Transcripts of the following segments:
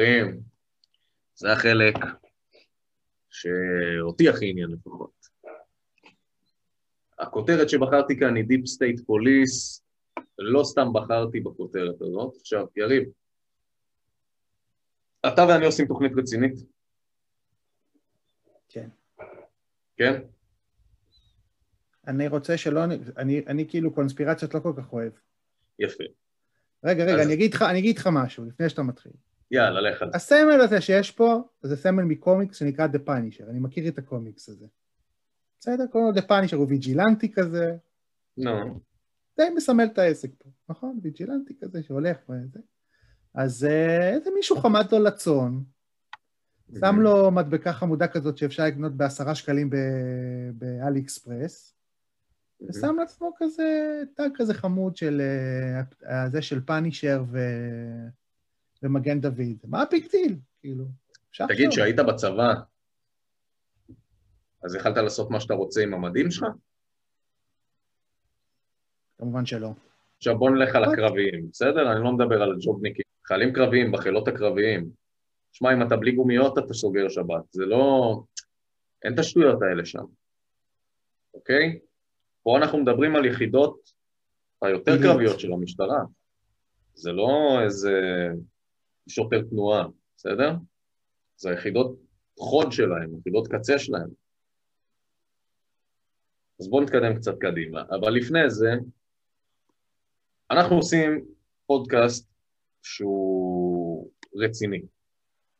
חברים, זה החלק שאותי הכי עניין לפחות. הכותרת שבחרתי כאן היא Deep State Police, לא סתם בחרתי בכותרת הזאת. עכשיו, יריב, אתה ואני עושים תוכנית רצינית? כן. כן? אני רוצה שלא... אני, אני כאילו קונספירציות לא כל כך אוהב. יפה. רגע, רגע, אז- אני אגיד לך, אני אגיד לך משהו, לפני שאתה מתחיל. יאללה, לך על זה. הסמל הזה שיש פה, זה סמל מקומיקס שנקרא The Punisher, אני מכיר את הקומיקס הזה. בסדר? קוראים לו The Punisher, הוא ויג'ילנטי כזה, נו, די מסמל את העסק פה, נכון? ויג'ילנטי כזה שהולך וזה. אז אה, איזה מישהו חמד לו לצאן, שם לו מדבקה חמודה כזאת שאפשר לקנות בעשרה שקלים באלי אקספרס, ושם לעצמו כזה תג כזה חמוד של אה, זה של Punisher ו... ומגן דוד. מה ה big deal? כאילו, אפשר תגיד, לחשוב. שהיית בצבא, אז יכלת לעשות מה שאתה רוצה עם המדים שלך? כמובן שלא. עכשיו בוא נלך על. הקרביים, בסדר? אני לא מדבר על ג'ובניקים. חיילים קרביים בחילות הקרביים. שמע, אם אתה בלי גומיות אתה סוגר שבת. זה לא... אין את השטויות האלה שם, אוקיי? פה אנחנו מדברים על יחידות היותר. קרביות של המשטרה. זה לא איזה שוטר תנועה, בסדר? זה היחידות חוד שלהם, יחידות קצה שלהם. אז בואו נתקדם קצת קדימה. אבל לפני זה, אנחנו עושים פודקאסט שהוא רציני.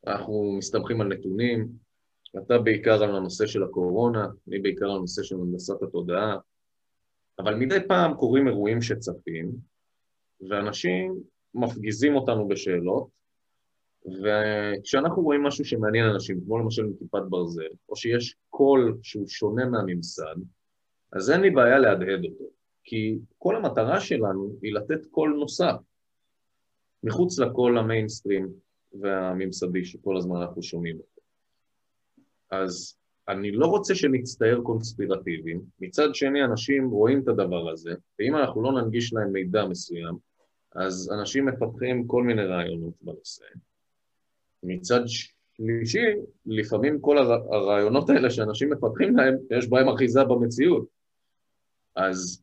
אנחנו מסתמכים על נתונים, אתה בעיקר על הנושא של הקורונה, אני בעיקר על הנושא של הנדסת התודעה, אבל מדי פעם קורים אירועים שצפים, ואנשים מפגיזים אותנו בשאלות, וכשאנחנו רואים משהו שמעניין אנשים, כמו למשל מכיפת ברזל, או שיש קול שהוא שונה מהממסד, אז אין לי בעיה להדהד אותו, כי כל המטרה שלנו היא לתת קול נוסף, מחוץ לקול המיינסטרים והממסדי שכל הזמן אנחנו שומעים אותו. אז אני לא רוצה שנצטייר קונספירטיביים, מצד שני אנשים רואים את הדבר הזה, ואם אנחנו לא ננגיש להם מידע מסוים, אז אנשים מפתחים כל מיני רעיונות בנושא. מצד שלישי, לפעמים כל הר... הרעיונות האלה שאנשים מפתחים להם, יש בהם אחיזה במציאות. אז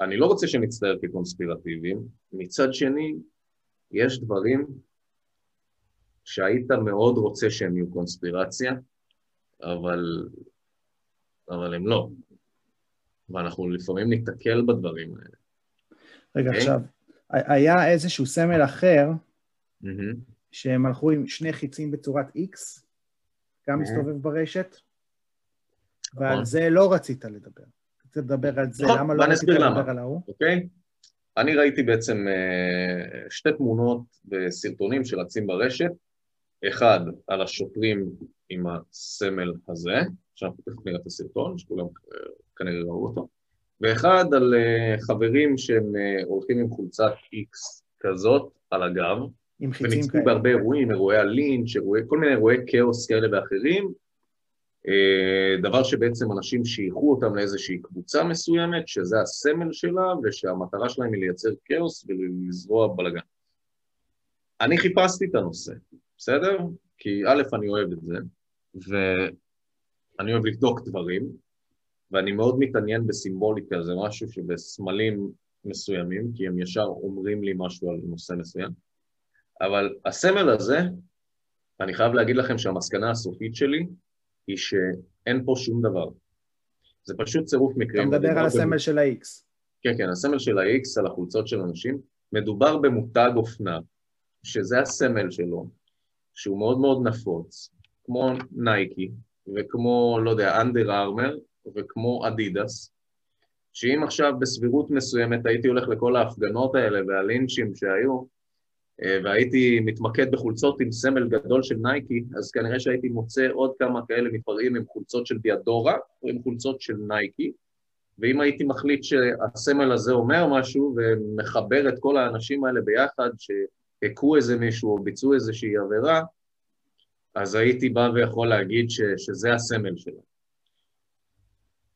אני לא רוצה שנצטייר כקונספירטיביים, מצד שני, יש דברים שהיית מאוד רוצה שהם יהיו קונספירציה, אבל, אבל הם לא. ואנחנו לפעמים ניתקל בדברים האלה. רגע, אוקיי. עכשיו, היה איזשהו סמל אחר, מהמם. שהם הלכו עם שני חיצים בצורת X, גם Mhm. מסתובב ברשת, ועל נכון. זה לא רצית לדבר. רצית לדבר על זה, נכון, למה לא רצית. לדבר על ההוא? אוקיי? אני ראיתי בעצם אה, שתי תמונות בסרטונים שרצים ברשת, אחד על השוטרים עם הסמל הזה, שאנחנו תכף נראה את הסרטון, שכולם אה, כנראה ראו אותו, ואחד על אה, חברים שהם הולכים עם חולצת X כזאת על הגב, עם חיצים כאלה. בהרבה אירועים, אירועי הלינץ', אירועי, כל מיני אירועי כאוס כאלה ואחרים, אה, דבר שבעצם אנשים שייכו אותם לאיזושהי קבוצה מסוימת, שזה הסמל שלה, ושהמטרה שלהם היא לייצר כאוס ולזרוע בלאגן. אני חיפשתי את הנושא, בסדר? כי א', אני אוהב את זה, ואני אוהב לבדוק דברים, ואני מאוד מתעניין בסימבוליקה, זה משהו שבסמלים מסוימים, כי הם ישר אומרים לי משהו על נושא מסוים. אבל הסמל הזה, אני חייב להגיד לכם שהמסקנה הסופית שלי היא שאין פה שום דבר. זה פשוט צירוף אתה מקרים. מדבר מדובר על הסמל של ה-X. כן, כן, הסמל של ה-X על החולצות של אנשים. מדובר במותג אופנה, שזה הסמל שלו, שהוא מאוד מאוד נפוץ, כמו נייקי, וכמו, לא יודע, אנדר ארמר, וכמו אדידס, שאם עכשיו בסבירות מסוימת הייתי הולך לכל ההפגנות האלה והלינצ'ים שהיו, והייתי מתמקד בחולצות עם סמל גדול של נייקי, אז כנראה שהייתי מוצא עוד כמה כאלה מתפרעים עם חולצות של דיאדורה או עם חולצות של נייקי, ואם הייתי מחליט שהסמל הזה אומר משהו ומחבר את כל האנשים האלה ביחד, שהכו איזה מישהו או ביצעו איזושהי עבירה, אז הייתי בא ויכול להגיד ש, שזה הסמל שלו.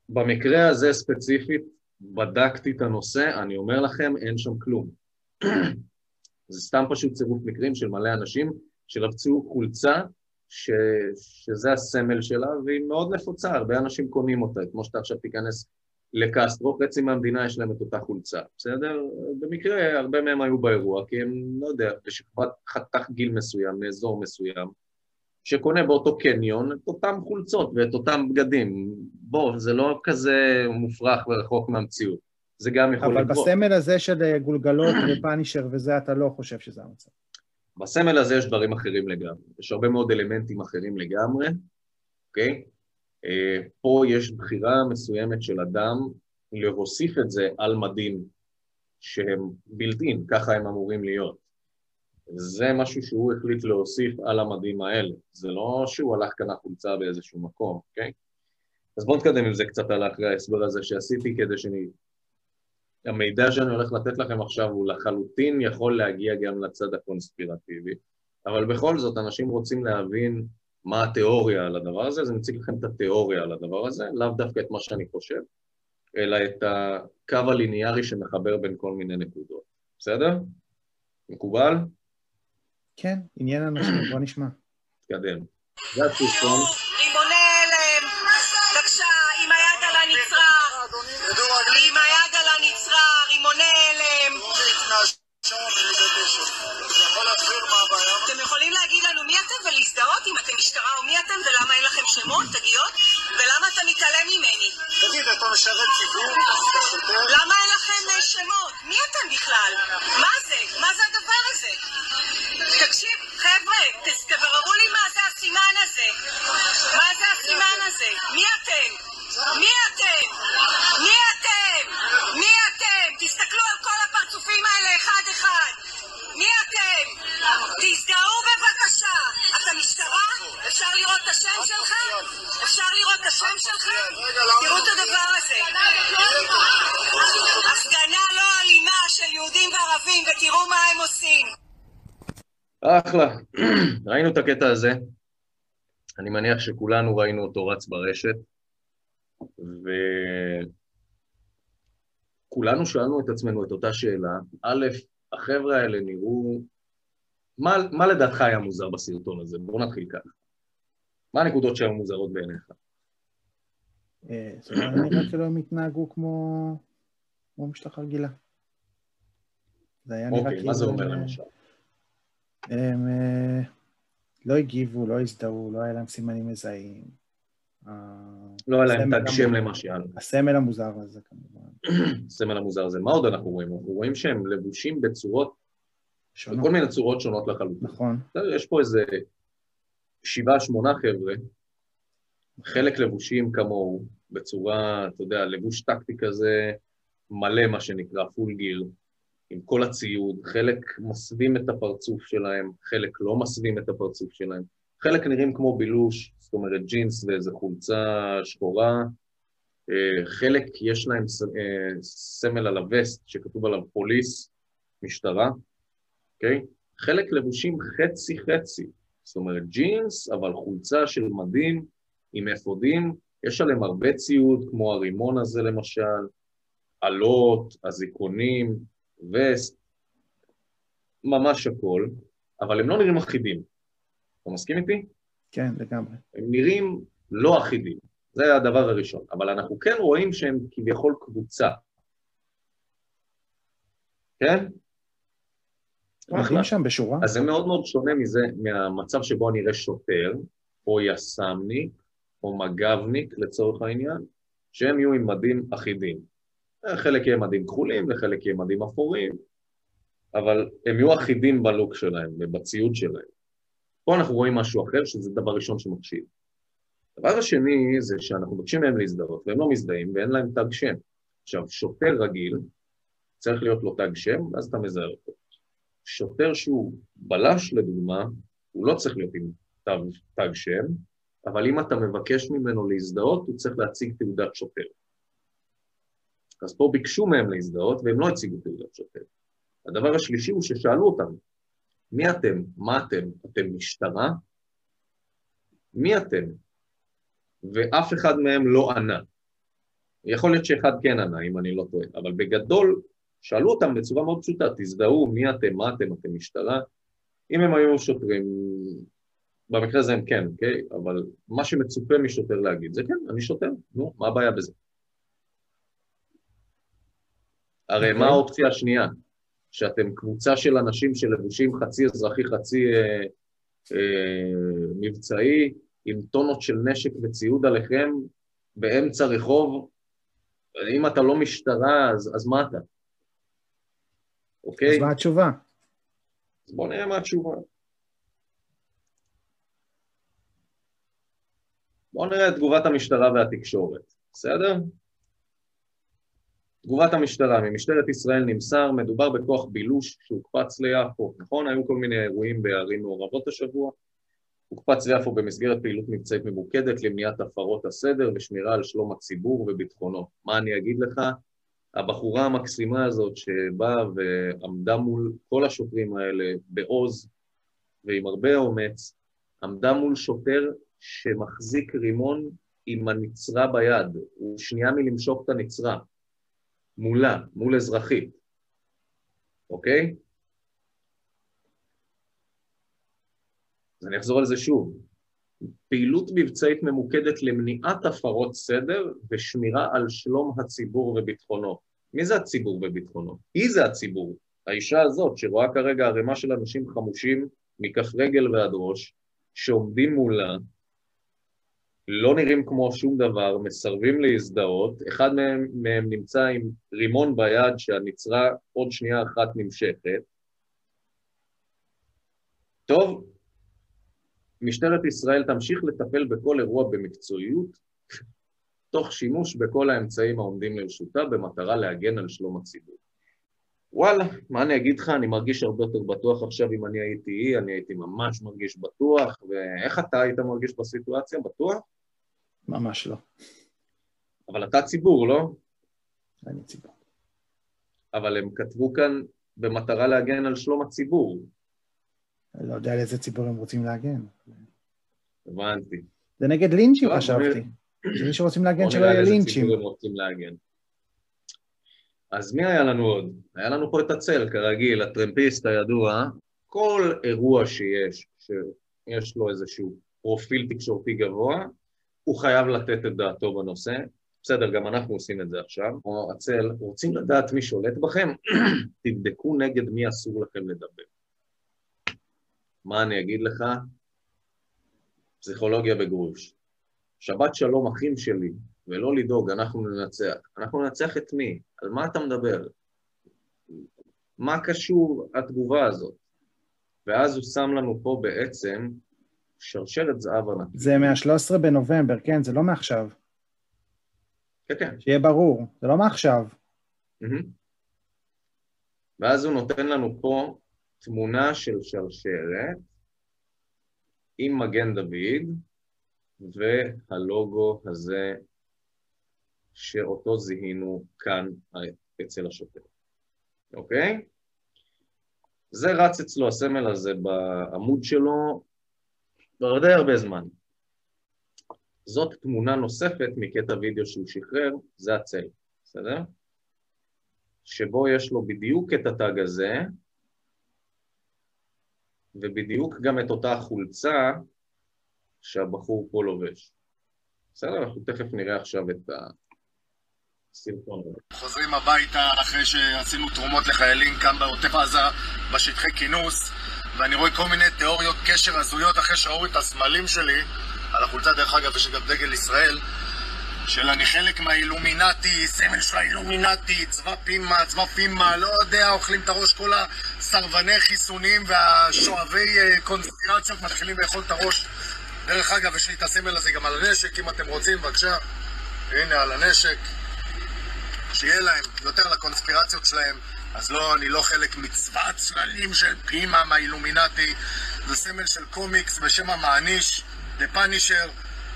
במקרה הזה ספציפית, בדקתי את הנושא, אני אומר לכם, אין שם כלום. זה סתם פשוט צירוף מקרים של מלא אנשים שלבצו חולצה ש, שזה הסמל שלה, והיא מאוד נפוצה, הרבה אנשים קונים אותה, כמו שאתה עכשיו תיכנס לקסטרו, חצי מהמדינה יש להם את אותה חולצה, בסדר? במקרה, הרבה מהם היו באירוע, כי הם, לא יודע, בשכבת חתך גיל מסוים, מאזור מסוים, שקונה באותו קניון את אותם חולצות ואת אותם בגדים. בוא, זה לא כזה מופרך ורחוק מהמציאות. זה גם יכול לקרות. אבל בסמל הזה של גולגלות ופאנישר וזה, אתה לא חושב שזה המצב. בסמל הזה יש דברים אחרים לגמרי. יש הרבה מאוד אלמנטים אחרים לגמרי, אוקיי? אה, פה יש בחירה מסוימת של אדם להוסיף את זה על מדים שהם בילטין, ככה הם אמורים להיות. זה משהו שהוא החליט להוסיף על המדים האלה. זה לא שהוא הלך קנה חולצה באיזשהו מקום, אוקיי? אז בואו נתקדם עם זה קצת על אחרי ההסבר הזה שעשיתי, כדי שאני... המידע שאני הולך לתת לכם עכשיו הוא לחלוטין יכול להגיע גם לצד הקונספירטיבי, אבל בכל זאת, אנשים רוצים להבין מה התיאוריה על הדבר הזה, אז אני מציג לכם את התיאוריה על הדבר הזה, לאו דווקא את מה שאני חושב, אלא את הקו הליניארי שמחבר בין כל מיני נקודות. בסדר? מקובל? כן, עניין אנשים, בוא נשמע. תקדם. זה הסרטון. שמות, תגיות? ולמה אתה מתעלם ממני? תגיד, אתה משרת ציבור? למה אין לכם אה, שמות? מי אתם בכלל? מה זה? מה זה הדבר הזה? תקשיב, חבר'ה, תבררו לי מה זה הסימן הזה. מה זה הסימן הזה? מי אתם? מי אתם? מי אתם? מי אתם? תסתכלו על כל הפרצופים האלה אחד-אחד. מי אתם? תזדהו בבקשה. אתה משטרה? אפשר לראות את השם שלך? אפשר לראות את השם שלך? תראו את הדבר הזה. הפגנה לא אלימה של יהודים וערבים, ותראו מה הם עושים. אחלה. ראינו את הקטע הזה. אני מניח שכולנו ראינו אותו רץ ברשת, וכולנו שאלנו את עצמנו את אותה שאלה. א', החבר'ה האלה נראו... מה, מה לדעתך היה מוזר בסרטון הזה? בואו נתחיל ככה. מה הנקודות שהיו מוזרות בעיניך? אה, זה לא נראה כאילו הם התנהגו כמו, כמו משטחה רגילה. זה היה נראה כאילו... אוקיי, מה זה אומר למשל? הם אה, לא הגיבו, לא הזדהו, לא היה להם סימנים מזהים. לא היה להם תג שם למשל. הסמל המוזר הזה כמובן. הסמל המוזר הזה. מה עוד אנחנו רואים? אנחנו רואים שהם לבושים בצורות, שונות. בכל מיני צורות שונות לחלוטין. נכון. יש פה איזה שבעה, שמונה חבר'ה, חלק לבושים כמוהו, בצורה, אתה יודע, לבוש טקטי כזה מלא, מה שנקרא, פול גיר, עם כל הציוד, חלק מסווים את הפרצוף שלהם, חלק לא מסווים את הפרצוף שלהם, חלק נראים כמו בילוש, זאת אומרת ג'ינס ואיזה חולצה שחורה, אה, חלק יש להם אה, סמל על הווסט שכתוב עליו פוליס, משטרה, אוקיי? Okay? חלק לבושים חצי-חצי, זאת אומרת ג'ינס, אבל חולצה של מדים עם אפודים, יש עליהם הרבה ציוד, כמו הרימון הזה למשל, עלות, אזיקונים, וסט, ממש הכל, אבל הם לא נראים אחידים. אתה מסכים איתי? כן, לגמרי. הם נראים לא אחידים, זה הדבר הראשון, אבל אנחנו כן רואים שהם כביכול קבוצה. כן? שם בשורה. אז זה מאוד מאוד שונה מזה, מהמצב שבו אני אראה שוטר, או יס"מניק, או מג"בניק לצורך העניין, שהם יהיו עם מדים אחידים. חלק יהיה מדים כחולים וחלק יהיה מדים אפורים, אבל הם יהיו אחידים בלוק שלהם ובציוד שלהם. פה אנחנו רואים משהו אחר, שזה דבר ראשון שמקשיב. הדבר השני זה שאנחנו מבקשים מהם להזדהות, והם לא מזדהים ואין להם תג שם. עכשיו, שוטר רגיל, צריך להיות לו תג שם, ואז אתה מזהה אותו. שוטר שהוא בלש, לדוגמה, הוא לא צריך להיות עם תג שם, אבל אם אתה מבקש ממנו להזדהות, הוא צריך להציג תעודת שוטר. אז פה ביקשו מהם להזדהות, והם לא הציגו תעודת שוטר. הדבר השלישי הוא ששאלו אותם, מי אתם? מה אתם? אתם משטרה? מי אתם? ואף אחד מהם לא ענה. יכול להיות שאחד כן ענה, אם אני לא טועה, אבל בגדול, שאלו אותם בצורה מאוד פשוטה, תזדהו, מי אתם, מה אתם, אתם משטרה? אם הם היו שוטרים, במקרה הזה הם כן, אוקיי? אבל מה שמצופה משוטר להגיד זה כן, אני שוטר, נו, מה הבעיה בזה? הרי מה אוקיי. האופציה השנייה? שאתם קבוצה של אנשים שלבושים חצי אזרחי, חצי אה, אה, מבצעי, עם טונות של נשק וציוד עליכם, באמצע רחוב, אם אתה לא משטרה, אז, אז מה אתה? אוקיי? אז מה התשובה? אז בואו נראה מה התשובה. בואו נראה את תגובת המשטרה והתקשורת, בסדר? תגובת המשטרה, ממשטרת ישראל נמסר, מדובר בכוח בילוש שהוקפץ ליפו, נכון? היו כל מיני אירועים בערים מעורבות השבוע. הוקפץ ליפו במסגרת פעילות מבצעית ממוקדת למניעת הפרות הסדר ושמירה על שלום הציבור וביטחונו. מה אני אגיד לך? הבחורה המקסימה הזאת שבאה ועמדה מול כל השוטרים האלה בעוז ועם הרבה אומץ, עמדה מול שוטר שמחזיק רימון עם הנצרה ביד, הוא שנייה מלמשוך את הנצרה, מולה, מול אזרחית, אוקיי? אז אני אחזור על זה שוב. פעילות מבצעית ממוקדת למניעת הפרות סדר ושמירה על שלום הציבור וביטחונו. מי זה הציבור וביטחונו? היא זה הציבור. האישה הזאת שרואה כרגע ערימה של אנשים חמושים מכף רגל ועד ראש, שעומדים מולה, לא נראים כמו שום דבר, מסרבים להזדהות, אחד מהם, מהם נמצא עם רימון ביד שהנצרה עוד שנייה אחת נמשכת. טוב, משטרת ישראל תמשיך לטפל בכל אירוע במקצועיות, תוך שימוש בכל האמצעים העומדים לרשותה במטרה להגן על שלום הציבור. וואלה, מה אני אגיד לך, אני מרגיש הרבה יותר בטוח עכשיו אם אני הייתי היא, אני הייתי ממש מרגיש בטוח, ואיך אתה היית מרגיש בסיטואציה? בטוח? ממש לא. אבל אתה ציבור, לא? אני ציבור. אבל הם כתבו כאן במטרה להגן על שלום הציבור. אני לא יודע על איזה ציבור הם רוצים להגן. הבנתי. זה נגד לינצ'ים חשבתי. זה מי שרוצים להגן שלא יהיה לינצ'ים. ציבור הם רוצים להגן. אז מי היה לנו עוד? היה לנו פה את הצל, כרגיל, הטרמפיסט הידוע. כל אירוע שיש, שיש לו איזשהו פרופיל תקשורתי גבוה, הוא חייב לתת את דעתו בנושא. בסדר, גם אנחנו עושים את זה עכשיו. או הצל, רוצים לדעת מי שולט בכם? תבדקו נגד מי אסור לכם לדבר. מה אני אגיד לך? פסיכולוגיה בגרוש. שבת שלום אחים שלי, ולא לדאוג, אנחנו ננצח. אנחנו ננצח את מי? על מה אתה מדבר? מה קשור התגובה הזאת? ואז הוא שם לנו פה בעצם שרשרת זהב ענקית. זה מה-13 בנובמבר, כן, זה לא מעכשיו. כן, כן. שיהיה ברור, זה לא מעכשיו. ואז הוא נותן לנו פה תמונה של שרשרת עם מגן דוד והלוגו הזה שאותו זיהינו כאן אצל השוטר, אוקיי? זה רץ אצלו, הסמל הזה, בעמוד שלו, כבר די הרבה זמן. זאת תמונה נוספת מקטע וידאו שהוא שחרר, זה הצל, בסדר? שבו יש לו בדיוק את הטאג הזה, ובדיוק גם את אותה חולצה שהבחור פה לובש. בסדר? אנחנו תכף נראה עכשיו את הסרטון הזה. חוזרים הביתה אחרי שעשינו תרומות לחיילים כאן בעוטף עזה בשטחי כינוס ואני רואה כל מיני תיאוריות קשר הזויות אחרי שראו את הסמלים שלי על החולצה דרך אגב יש גם דגל ישראל של אני חלק מהאילומינטי, סמל של האילומינטי, צבא פימה, צבא פימה, לא יודע, אוכלים את הראש כל הסרבני חיסונים והשואבי אה, קונספירציות מתחילים לאכול את הראש. דרך אגב, יש לי את הסמל הזה גם על הנשק, אם אתם רוצים, בבקשה. הנה, על הנשק. שיהיה להם, יותר לקונספירציות שלהם. אז לא, אני לא חלק מצבא הצללים של פימה מהאילומינטי. זה סמל של קומיקס בשם המעניש, The Punisher,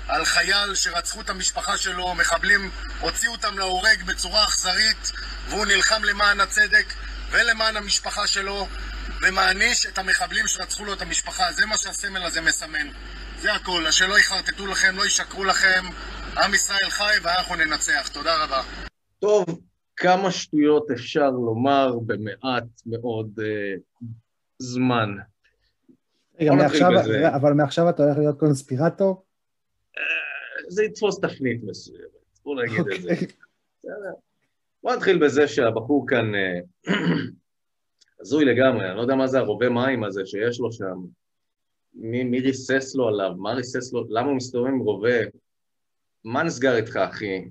על חייל שרצחו את המשפחה שלו, מחבלים הוציאו אותם להורג בצורה אכזרית, והוא נלחם למען הצדק ולמען המשפחה שלו, ומעניש את המחבלים שרצחו לו את המשפחה. זה מה שהסמל הזה מסמן. זה הכל, אז שלא יחרטטו לכם, לא ישקרו לכם. עם ישראל חי ואנחנו ננצח. תודה רבה. טוב, כמה שטויות אפשר לומר במעט מאוד uh, זמן. רגע, מעכשיו. אבל מעכשיו אתה הולך להיות קונספירטור? זה יתפוס תפנית מסוימת, בואו נגיד את זה. אוקיי. בסדר. בוא נתחיל בזה שהבחור כאן אה, הזוי לגמרי, אני לא יודע מה זה הרובה מים הזה שיש לו שם. מי, מי ריסס לו עליו? מה ריסס לו? למה הוא מסתובב עם רובה? מה נסגר איתך, אחי?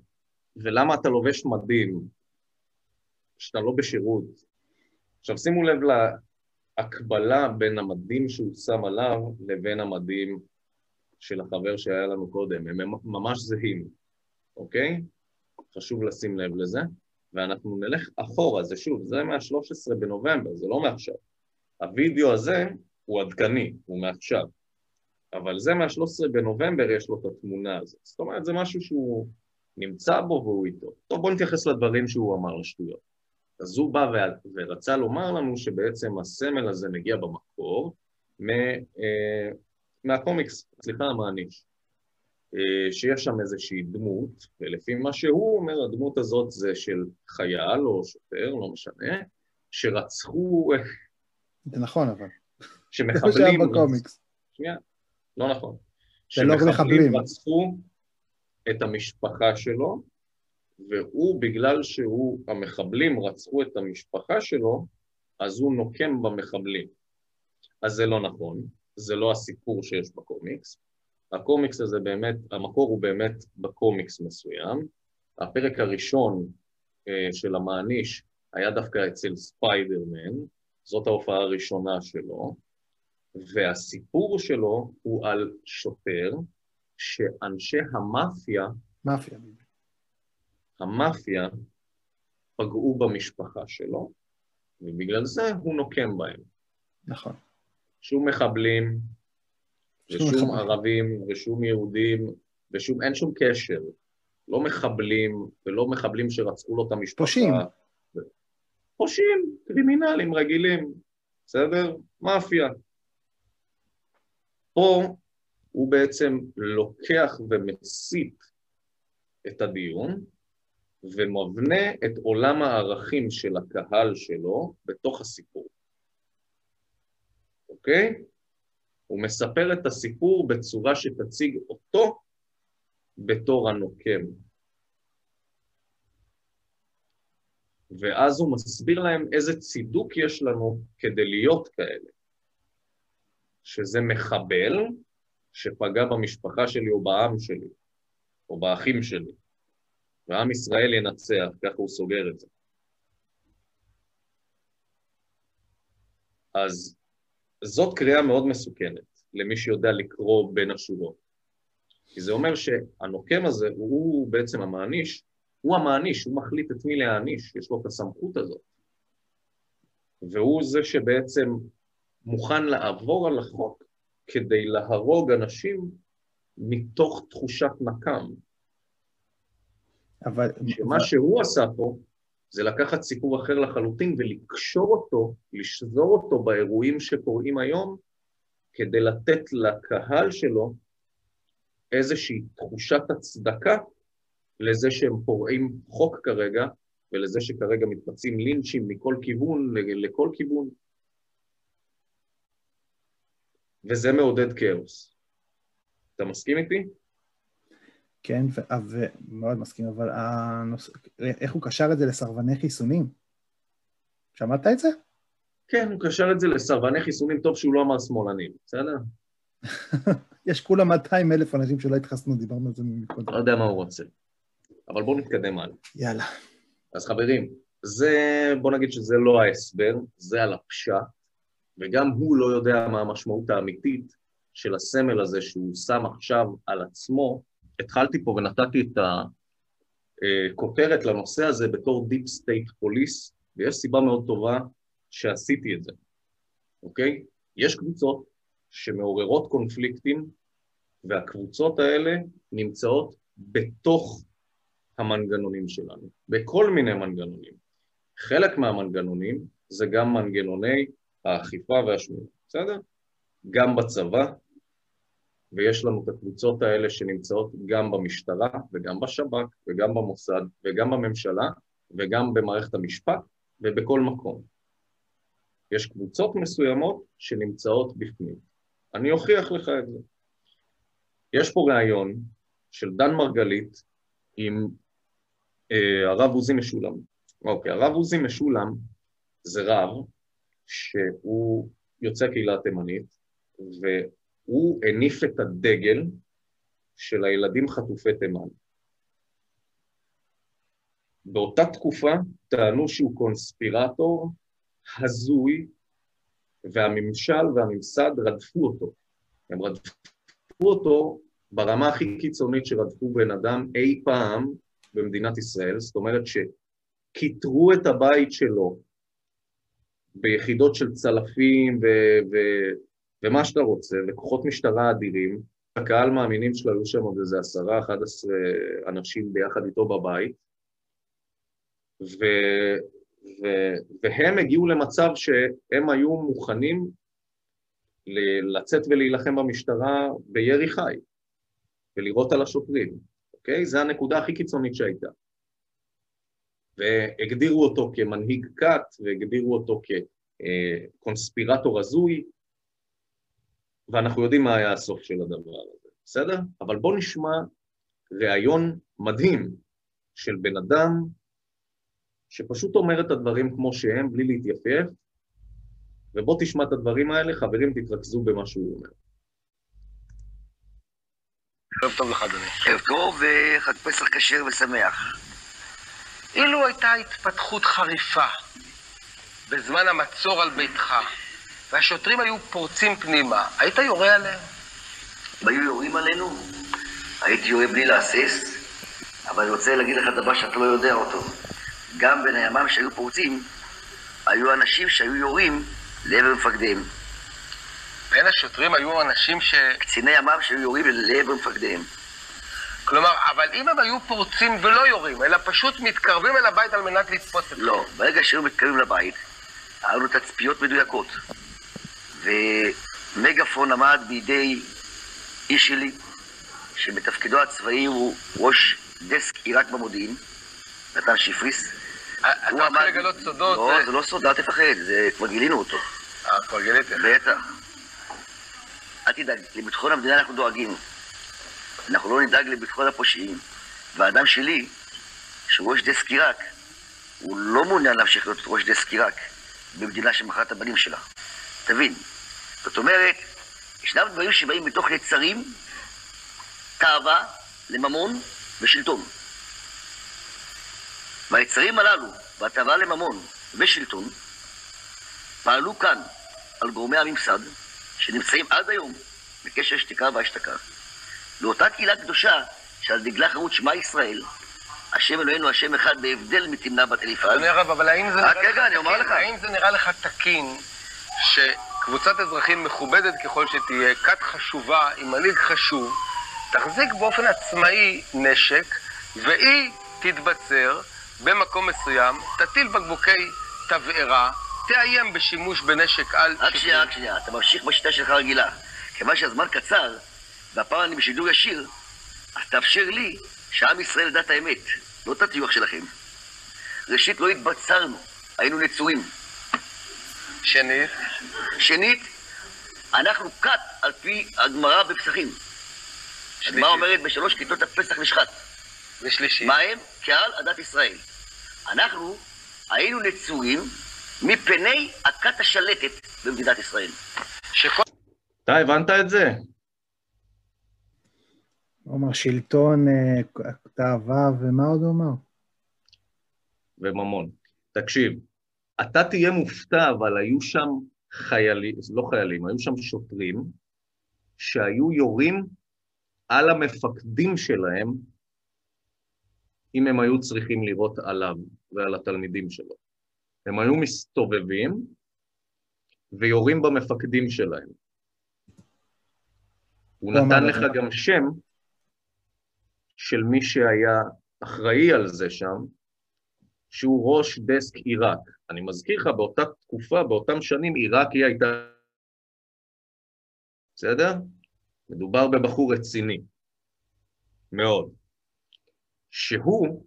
ולמה אתה לובש מדים שאתה לא בשירות? עכשיו שימו לב להקבלה בין המדים שהוא שם עליו לבין המדים של החבר שהיה לנו קודם, הם ממש זהים, אוקיי? חשוב לשים לב לזה, ואנחנו נלך אחורה, זה שוב, זה מה-13 בנובמבר, זה לא מעכשיו. הווידאו הזה הוא עדכני, הוא מעכשיו, אבל זה מה-13 בנובמבר יש לו את התמונה הזאת. זאת אומרת, זה משהו שהוא נמצא בו והוא איתו. טוב, בואו נתייחס לדברים שהוא אמר לשטויות. אז הוא בא ורצה לומר לנו שבעצם הסמל הזה מגיע במקור אה, מהקומיקס, סליחה, המעניש. אה, שיש שם איזושהי דמות, ולפי מה שהוא אומר, הדמות הזאת זה של חייל או שוטר, לא משנה, שרצחו, זה נכון, אבל. זה שמחבלים... שהיה בקומיקס. שנייה, לא נכון. זה לא מחבלים. שמחבלים רצחו את המשפחה שלו, והוא, בגלל שהוא, המחבלים רצחו את המשפחה שלו, אז הוא נוקם במחבלים. אז זה לא נכון, זה לא הסיפור שיש בקומיקס. הקומיקס הזה באמת, המקור הוא באמת בקומיקס מסוים. הפרק הראשון אה, של המעניש היה דווקא אצל ספיידרמן, זאת ההופעה הראשונה שלו, והסיפור שלו הוא על שוטר שאנשי המאפיה, מאפיה. המאפיה, פגעו במשפחה שלו, ובגלל זה הוא נוקם בהם. נכון. שום מחבלים, שום ושום. ערבים, ושום יהודים, ושום, אין שום קשר. לא מחבלים, ולא מחבלים שרצחו לו את המשפחה. פושעים. פושעים, קרימינלים רגילים, בסדר? מאפיה. פה הוא בעצם לוקח ומסיט את הדיון, ומבנה את עולם הערכים של הקהל שלו בתוך הסיפור. אוקיי? הוא מספר את הסיפור בצורה שתציג אותו בתור הנוקם. ואז הוא מסביר להם איזה צידוק יש לנו כדי להיות כאלה. שזה מחבל שפגע במשפחה שלי או בעם שלי, או באחים שלי. ועם ישראל ינצח, ככה הוא סוגר את זה. אז זאת קריאה מאוד מסוכנת למי שיודע לקרוא בין השורות. כי זה אומר שהנוקם הזה, הוא בעצם המעניש, הוא המעניש, הוא מחליט את מי להעניש, יש לו את הסמכות הזאת. והוא זה שבעצם מוכן לעבור על החוק כדי להרוג אנשים מתוך תחושת נקם. אבל... שמה שהוא עשה פה זה לקחת סיפור אחר לחלוטין ולקשור אותו, לשזור אותו באירועים שקורים היום, כדי לתת לקהל שלו איזושהי תחושת הצדקה לזה שהם פורעים חוק כרגע, ולזה שכרגע מתבצעים לינצ'ים מכל כיוון לכל כיוון. וזה מעודד כאוס. אתה מסכים איתי? כן, ומאוד מסכים, אבל הנוס... איך הוא קשר את זה לסרבני חיסונים? שמעת את זה? כן, הוא קשר את זה לסרבני חיסונים, טוב שהוא לא אמר שמאלנים, בסדר? יש כולה 200 אלף אנשים שלא התחסנו, דיברנו על זה מקודם. לא יודע מה הוא רוצה. אבל בואו נתקדם הלאה. יאללה. אז חברים, זה, בוא נגיד שזה לא ההסבר, זה על הפשט, וגם הוא לא יודע מה המשמעות האמיתית של הסמל הזה שהוא שם עכשיו על עצמו. התחלתי פה ונתתי את הכותרת לנושא הזה בתור Deep State Police, ויש סיבה מאוד טובה שעשיתי את זה, אוקיי? יש קבוצות שמעוררות קונפליקטים, והקבוצות האלה נמצאות בתוך המנגנונים שלנו, בכל מיני מנגנונים. חלק מהמנגנונים זה גם מנגנוני האכיפה והשמירה, בסדר? גם בצבא, ויש לנו את הקבוצות האלה שנמצאות גם במשטרה, וגם בשב"כ, וגם במוסד, וגם בממשלה, וגם במערכת המשפט, ובכל מקום. יש קבוצות מסוימות שנמצאות בפנים. אני אוכיח לך את זה. יש פה ראיון של דן מרגלית עם אה, הרב עוזי משולם. אוקיי, הרב עוזי משולם זה רב שהוא יוצא קהילה תימנית, והוא הניף את הדגל של הילדים חטופי תימן. באותה תקופה טענו שהוא קונספירטור הזוי, והממשל והממסד רדפו אותו. הם רדפו אותו ברמה הכי קיצונית שרדפו בן אדם אי פעם במדינת ישראל, זאת אומרת שכיתרו את הבית שלו ביחידות של צלפים ו- ו- ומה שאתה רוצה, וכוחות משטרה אדירים, הקהל מאמינים שלו היו שם עוד איזה עשרה, אחד עשרה אנשים ביחד איתו בבית, ו, ו, והם הגיעו למצב שהם היו מוכנים לצאת ולהילחם במשטרה בירי חי, ולירות על השוטרים, אוקיי? זו הנקודה הכי קיצונית שהייתה. והגדירו אותו כמנהיג כת, והגדירו אותו כקונספירטור הזוי, ואנחנו יודעים מה היה הסוף של הדבר הזה, בסדר? אבל בואו נשמע ראיון מדהים של בן אדם שפשוט אומר את הדברים כמו שהם, בלי להתייפייף, ובוא תשמע את הדברים האלה, חברים, תתרכזו במה שהוא אומר. ערב טוב לך, אדוני. ערב טוב וחג פסח כשר ושמח. אילו הייתה התפתחות חריפה בזמן המצור על ביתך, והשוטרים היו פורצים פנימה, היית יורה עליהם? אם היו יורים עלינו, הייתי יורה בלי להסס, אבל אני רוצה להגיד לך דבר שאתה לא יודע אותו. גם בין הימ"מ שהיו פורצים, היו אנשים שהיו יורים לעבר מפקדיהם. בין השוטרים היו אנשים ש... קציני ימ"מ שהיו יורים לעבר מפקדיהם. כלומר, אבל אם הם היו פורצים ולא יורים, אלא פשוט מתקרבים אל הבית על מנת לתפוס אתכם. לא, ברגע שהיו מתקרבים לבית, היה לנו תצפיות מדויקות. ומגפון עמד בידי איש שלי, שבתפקידו הצבאי הוא ראש דסק עיראק במודיעין, נתן שפריס. אה, אתה רוצה לגלות סודות? לא, זה לא סוד, אל תפחד, זה כבר גילינו אותו. אה, כבר גיליתם. בטח. אל תדאג, לביטחון המדינה אנחנו דואגים. אנחנו לא נדאג לביטחון הפושעים. והאדם שלי, שהוא ראש דסק עיראק, הוא לא מעוניין להמשיך להיות ראש דסק עיראק במדינה שמכרה את הבנים שלה. תבין. זאת אומרת, ישנם דברים שבאים מתוך יצרים, תאווה לממון ושלטון. והיצרים הללו, והתאווה לממון ושלטון, פעלו כאן על גורמי הממסד, שנמצאים עד היום בקשר שתיקה והשתקה, לאותה קהילה קדושה שעל דגלה חרוט שמע ישראל, השם אלוהינו השם אחד בהבדל מתמנה בת אליפז. אדוני הרב, אבל האם זה נראה לך תקין-. האם זה נראה לך תקין שקבוצת אזרחים מכובדת ככל שתהיה, כת חשובה עם מנהיג חשוב, תחזיק באופן עצמאי נשק, והיא תתבצר במקום מסוים, תטיל בקבוקי תבערה, תאיים בשימוש בנשק על רק שנייה, רק שנייה, אתה ממשיך בשיטה שלך הרגילה. כיוון שהזמן קצר, והפעם אני בשידור ישיר, אז תאפשר לי שעם ישראל ידע את האמת, לא את הטיוח שלכם. ראשית, לא התבצרנו, היינו נצורים. שנית, שנית, אנחנו כת על פי הגמרא בפסחים. הגמרא אומרת בשלוש כיתות הפסח נשחט. ושלישית. מה הם? קהל עדת ישראל. אנחנו היינו נצורים מפני הכת השלטת במדינת ישראל. שכל אתה הבנת את זה? הוא אמר שלטון, תאווה, ומה עוד הוא אמר? וממון. תקשיב, אתה תהיה מופתע, אבל היו שם חיילים, לא חיילים, היו שם שוטרים שהיו יורים על המפקדים שלהם אם הם היו צריכים לירות עליו ועל התלמידים שלו. הם היו מסתובבים ויורים במפקדים שלהם. הוא נתן לך. גם שם של מי שהיה אחראי על זה שם, שהוא ראש דסק עיראק. אני מזכיר לך, באותה תקופה, באותם שנים, עיראק היא הייתה... בסדר? מדובר בבחור רציני, מאוד, שהוא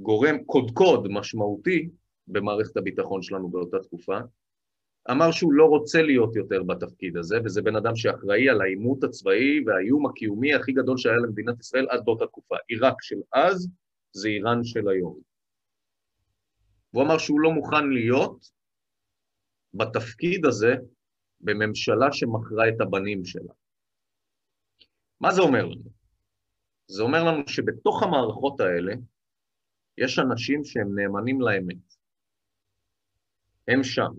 גורם קודקוד משמעותי במערכת הביטחון שלנו באותה תקופה, אמר שהוא לא רוצה להיות יותר בתפקיד הזה, וזה בן אדם שאחראי על העימות הצבאי והאיום הקיומי הכי גדול שהיה למדינת ישראל עד באותה תקופה. עיראק של אז זה איראן של היום. והוא אמר שהוא לא מוכן להיות בתפקיד הזה בממשלה שמכרה את הבנים שלה. מה זה אומר לנו? זה אומר לנו שבתוך המערכות האלה יש אנשים שהם נאמנים לאמת. הם שם.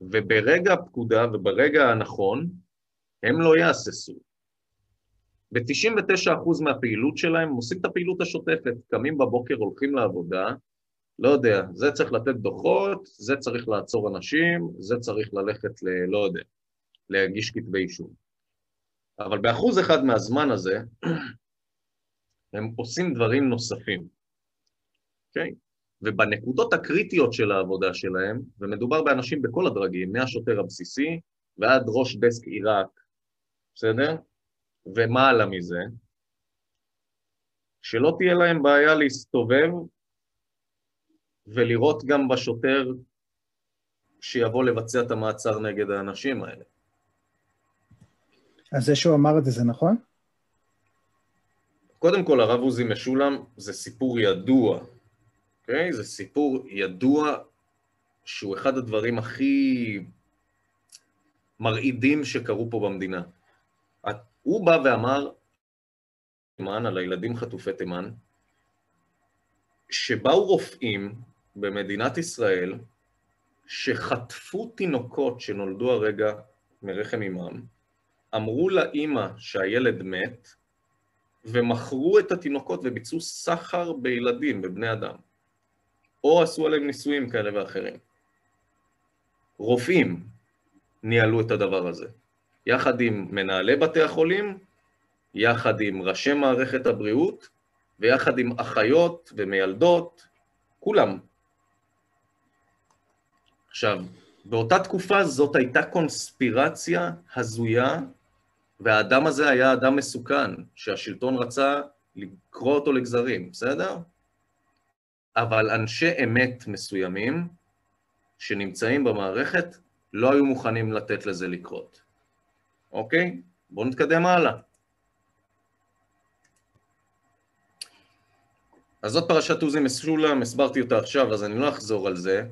וברגע הפקודה וברגע הנכון, הם לא יהססו. ב-99% מהפעילות שלהם הם עושים את הפעילות השוטפת, קמים בבוקר, הולכים לעבודה, לא יודע, זה צריך לתת דוחות, זה צריך לעצור אנשים, זה צריך ללכת ל... לא יודע, להגיש כתבי אישום. אבל באחוז אחד מהזמן הזה, הם עושים דברים נוספים, אוקיי? Okay? ובנקודות הקריטיות של העבודה שלהם, ומדובר באנשים בכל הדרגים, מהשוטר הבסיסי ועד ראש דסק עיראק, בסדר? ומעלה מזה, שלא תהיה להם בעיה להסתובב ולראות גם בשוטר שיבוא לבצע את המעצר נגד האנשים האלה. אז זה שהוא אמר את זה, זה נכון? קודם כל, הרב עוזי משולם זה סיפור ידוע, אוקיי? Okay? זה סיפור ידוע שהוא אחד הדברים הכי מרעידים שקרו פה במדינה. הוא בא ואמר, תימן, על הילדים חטופי תימן, שבאו רופאים במדינת ישראל שחטפו תינוקות שנולדו הרגע מרחם אמם, אמרו לאימא שהילד מת, ומכרו את התינוקות וביצעו סחר בילדים, בבני אדם. או עשו עליהם ניסויים כאלה ואחרים. רופאים ניהלו את הדבר הזה, יחד עם מנהלי בתי החולים, יחד עם ראשי מערכת הבריאות, ויחד עם אחיות ומיילדות, כולם. עכשיו, באותה תקופה זאת הייתה קונספירציה הזויה, והאדם הזה היה אדם מסוכן, שהשלטון רצה לקרוא אותו לגזרים, בסדר? אבל אנשי אמת מסוימים שנמצאים במערכת לא היו מוכנים לתת לזה לקרות. אוקיי? בואו נתקדם הלאה. אז זאת פרשת עוזי משולם, הסברתי אותה עכשיו, אז אני לא אחזור על זה,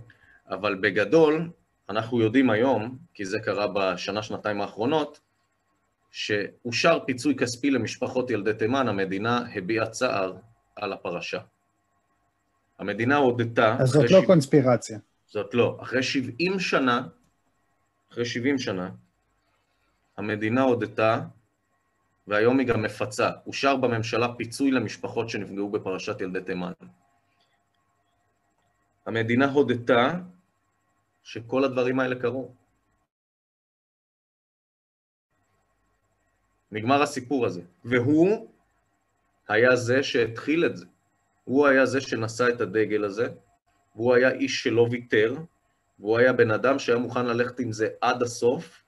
אבל בגדול, אנחנו יודעים היום, כי זה קרה בשנה-שנתיים האחרונות, שאושר פיצוי כספי למשפחות ילדי תימן, המדינה הביעה צער על הפרשה. המדינה הודתה... אז זאת לא ש... קונספירציה. זאת לא. אחרי 70 שנה, אחרי 70 שנה, המדינה הודתה, והיום היא גם מפצה. אושר בממשלה פיצוי למשפחות שנפגעו בפרשת ילדי תימן. המדינה הודתה שכל הדברים האלה קרו. נגמר הסיפור הזה. והוא היה זה שהתחיל את זה. הוא היה זה שנשא את הדגל הזה, והוא היה איש שלא ויתר, והוא היה בן אדם שהיה מוכן ללכת עם זה עד הסוף,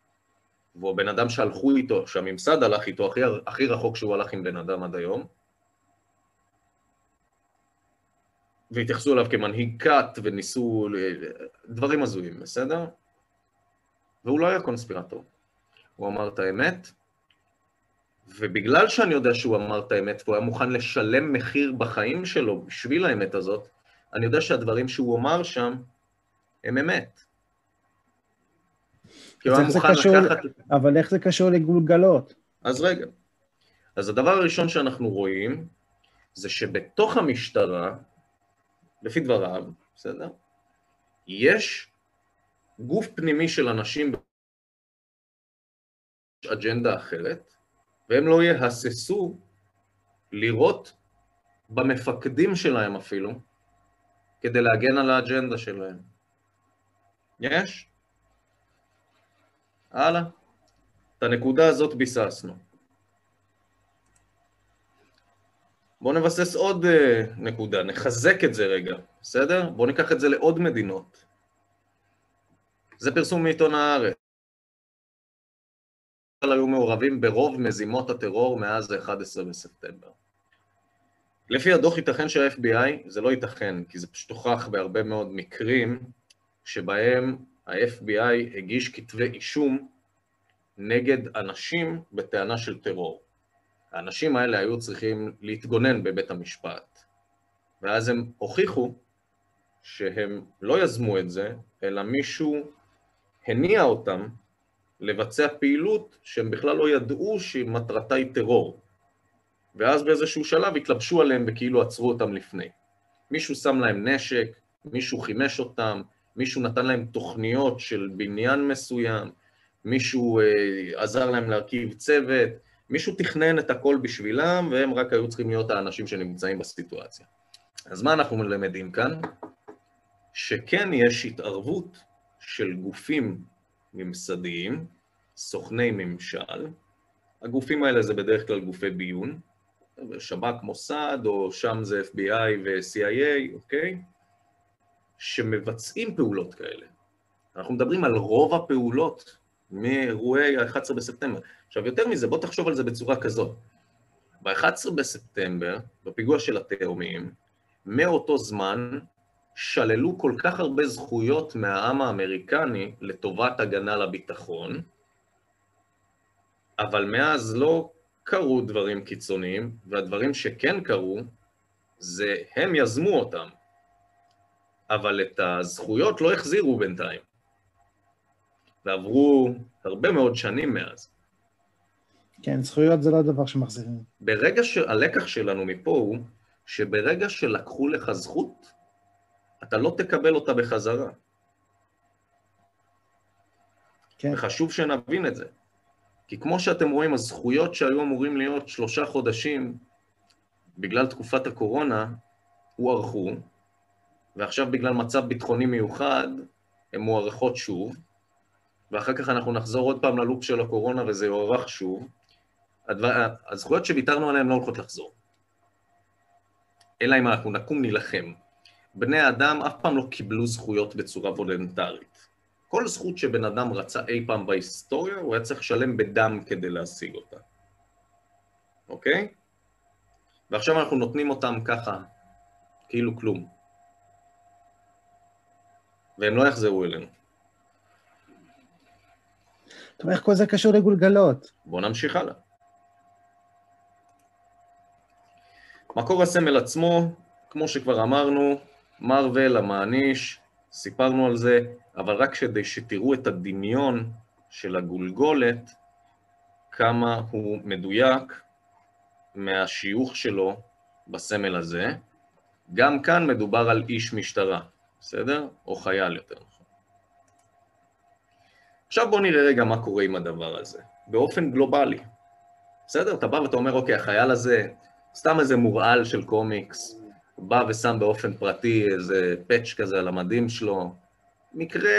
והוא הבן אדם שהלכו איתו, שהממסד הלך איתו הכי, הכי רחוק שהוא הלך עם בן אדם עד היום, והתייחסו אליו כמנהיג כת וניסו... דברים הזויים, בסדר? והוא לא היה קונספירטור. הוא אמר את האמת, ובגלל שאני יודע שהוא אמר את האמת והוא היה מוכן לשלם מחיר בחיים שלו בשביל האמת הזאת, אני יודע שהדברים שהוא אמר שם הם אמת. הוא היה מוכן קשור, לקחת... אבל איך זה קשור לגולגלות? אז רגע. אז הדבר הראשון שאנחנו רואים זה שבתוך המשטרה, לפי דבריו, בסדר? יש גוף פנימי של אנשים אג'נדה אחרת, והם לא יהססו לראות במפקדים שלהם אפילו, כדי להגן על האג'נדה שלהם. יש? הלאה. את הנקודה הזאת ביססנו. בואו נבסס עוד uh, נקודה, נחזק את זה רגע, בסדר? בואו ניקח את זה לעוד מדינות. זה פרסום מעיתון הארץ. היו מעורבים ברוב מזימות הטרור מאז ה-11 בספטמבר. לפי הדוח ייתכן שה-FBI, זה לא ייתכן, כי זה פשוט הוכח בהרבה מאוד מקרים שבהם ה-FBI הגיש כתבי אישום נגד אנשים בטענה של טרור. האנשים האלה היו צריכים להתגונן בבית המשפט, ואז הם הוכיחו שהם לא יזמו את זה, אלא מישהו הניע אותם לבצע פעילות שהם בכלל לא ידעו שמטרתה היא טרור. ואז באיזשהו שלב התלבשו עליהם וכאילו עצרו אותם לפני. מישהו שם להם נשק, מישהו חימש אותם, מישהו נתן להם תוכניות של בניין מסוים, מישהו אה, עזר להם להרכיב צוות, מישהו תכנן את הכל בשבילם, והם רק היו צריכים להיות האנשים שנמצאים בסיטואציה. אז מה אנחנו למדים כאן? שכן יש התערבות של גופים ממסדיים, סוכני ממשל, הגופים האלה זה בדרך כלל גופי ביון, שב"כ, מוסד, או שם זה FBI ו-CIA, אוקיי? שמבצעים פעולות כאלה. אנחנו מדברים על רוב הפעולות מאירועי ה-11 בספטמבר. עכשיו, יותר מזה, בוא תחשוב על זה בצורה כזאת. ב-11 בספטמבר, בפיגוע של התאומים, מאותו זמן שללו כל כך הרבה זכויות מהעם האמריקני לטובת הגנה לביטחון, אבל מאז לא קרו דברים קיצוניים, והדברים שכן קרו, זה הם יזמו אותם, אבל את הזכויות לא החזירו בינתיים. ועברו הרבה מאוד שנים מאז. כן, זכויות זה לא דבר שמחזירים. ברגע שהלקח שלנו מפה הוא שברגע שלקחו לך זכות, אתה לא תקבל אותה בחזרה. כן. וחשוב שנבין את זה. כי כמו שאתם רואים, הזכויות שהיו אמורים להיות שלושה חודשים בגלל תקופת הקורונה, הוארכו, ועכשיו בגלל מצב ביטחוני מיוחד, הן מוארכות שוב, ואחר כך אנחנו נחזור עוד פעם ללופ של הקורונה וזה יוארך שוב. הדבר, הזכויות שוויתרנו עליהן לא הולכות לחזור. אלא אם אנחנו נקום נילחם. בני האדם אף פעם לא קיבלו זכויות בצורה וולנטרית. כל זכות שבן אדם רצה אי פעם בהיסטוריה, הוא היה צריך לשלם בדם כדי להשיג אותה. אוקיי? ועכשיו אנחנו נותנים אותם ככה, כאילו כלום. והם לא יחזרו אלינו. טוב, איך כל זה קשור לגולגלות? בואו נמשיך הלאה. מקור הסמל עצמו, כמו שכבר אמרנו, מרוויל, המעניש, סיפרנו על זה, אבל רק כדי שתראו את הדמיון של הגולגולת, כמה הוא מדויק מהשיוך שלו בסמל הזה. גם כאן מדובר על איש משטרה, בסדר? או חייל יותר נכון. עכשיו בואו נראה רגע מה קורה עם הדבר הזה, באופן גלובלי. בסדר? אתה בא ואתה אומר, אוקיי, החייל הזה, סתם איזה מורעל של קומיקס, בא ושם באופן פרטי איזה פאץ' כזה על המדים שלו, מקרה...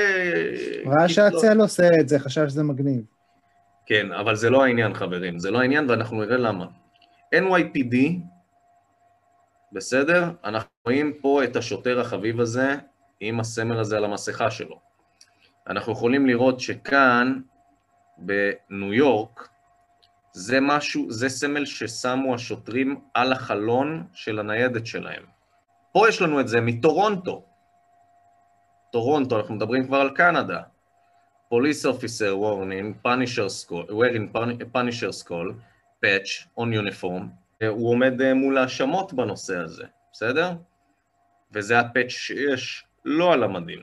ראה שהצל עושה את זה, חשב שזה מגניב. כן, אבל זה לא העניין, חברים, זה לא העניין, ואנחנו נראה למה. NYPD, בסדר? אנחנו רואים פה את השוטר החביב הזה עם הסמל הזה על המסכה שלו. אנחנו יכולים לראות שכאן, בניו יורק, זה משהו, זה סמל ששמו השוטרים על החלון של הניידת שלהם. פה יש לנו את זה מטורונטו. טורונטו, אנחנו מדברים כבר על קנדה. Police officer warning, punisher skull, wearing punisher skull, patch on uniform, הוא עומד אה, מול האשמות בנושא הזה, בסדר? וזה הפאץ' שיש לא על המדים.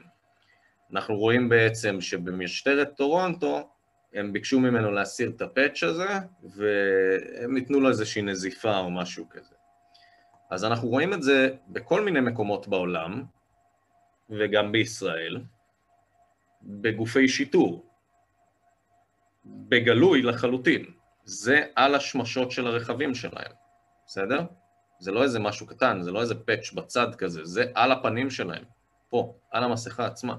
אנחנו רואים בעצם שבמשטרת טורונטו הם ביקשו ממנו להסיר את הפאץ' הזה, והם ייתנו לו איזושהי נזיפה או משהו כזה. אז אנחנו רואים את זה בכל מיני מקומות בעולם, וגם בישראל, בגופי שיטור, בגלוי לחלוטין. זה על השמשות של הרכבים שלהם, בסדר? זה לא איזה משהו קטן, זה לא איזה פאץ' בצד כזה, זה על הפנים שלהם, פה, על המסכה עצמה.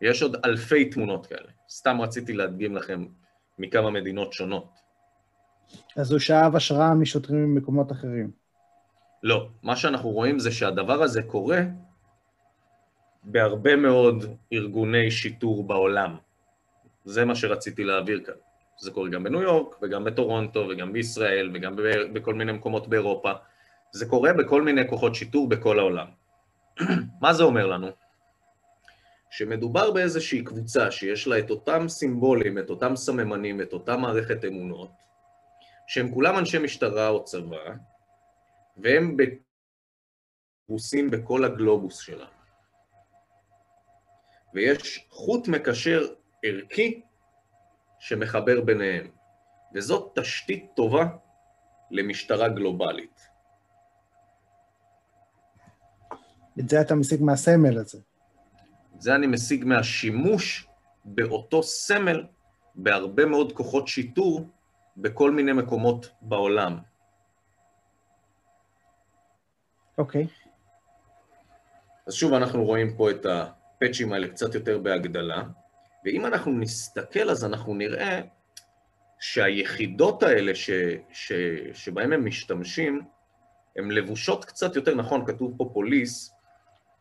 יש עוד אלפי תמונות כאלה. סתם רציתי להדגים לכם מכמה מדינות שונות. אז הוא שאב השראה משוטרים ממקומות אחרים. לא, מה שאנחנו רואים זה שהדבר הזה קורה בהרבה מאוד ארגוני שיטור בעולם. זה מה שרציתי להעביר כאן. זה קורה גם בניו יורק, וגם בטורונטו, וגם בישראל, וגם בכל מיני מקומות באירופה. זה קורה בכל מיני כוחות שיטור בכל העולם. מה זה אומר לנו? שמדובר באיזושהי קבוצה שיש לה את אותם סימבולים, את אותם סממנים, את אותה מערכת אמונות, שהם כולם אנשי משטרה או צבא, והם פרוסים בכל הגלובוס שלה. ויש חוט מקשר ערכי שמחבר ביניהם, וזאת תשתית טובה למשטרה גלובלית. את זה אתה משיג מהסמל הזה. זה אני משיג מהשימוש באותו סמל בהרבה מאוד כוחות שיטור בכל מיני מקומות בעולם. אוקיי. אז שוב, אנחנו רואים פה את הפאצ'ים האלה קצת יותר בהגדלה, ואם אנחנו נסתכל, אז אנחנו נראה שהיחידות האלה ש, ש, שבהן הם משתמשים, הן לבושות קצת יותר, נכון, כתוב פה פוליס,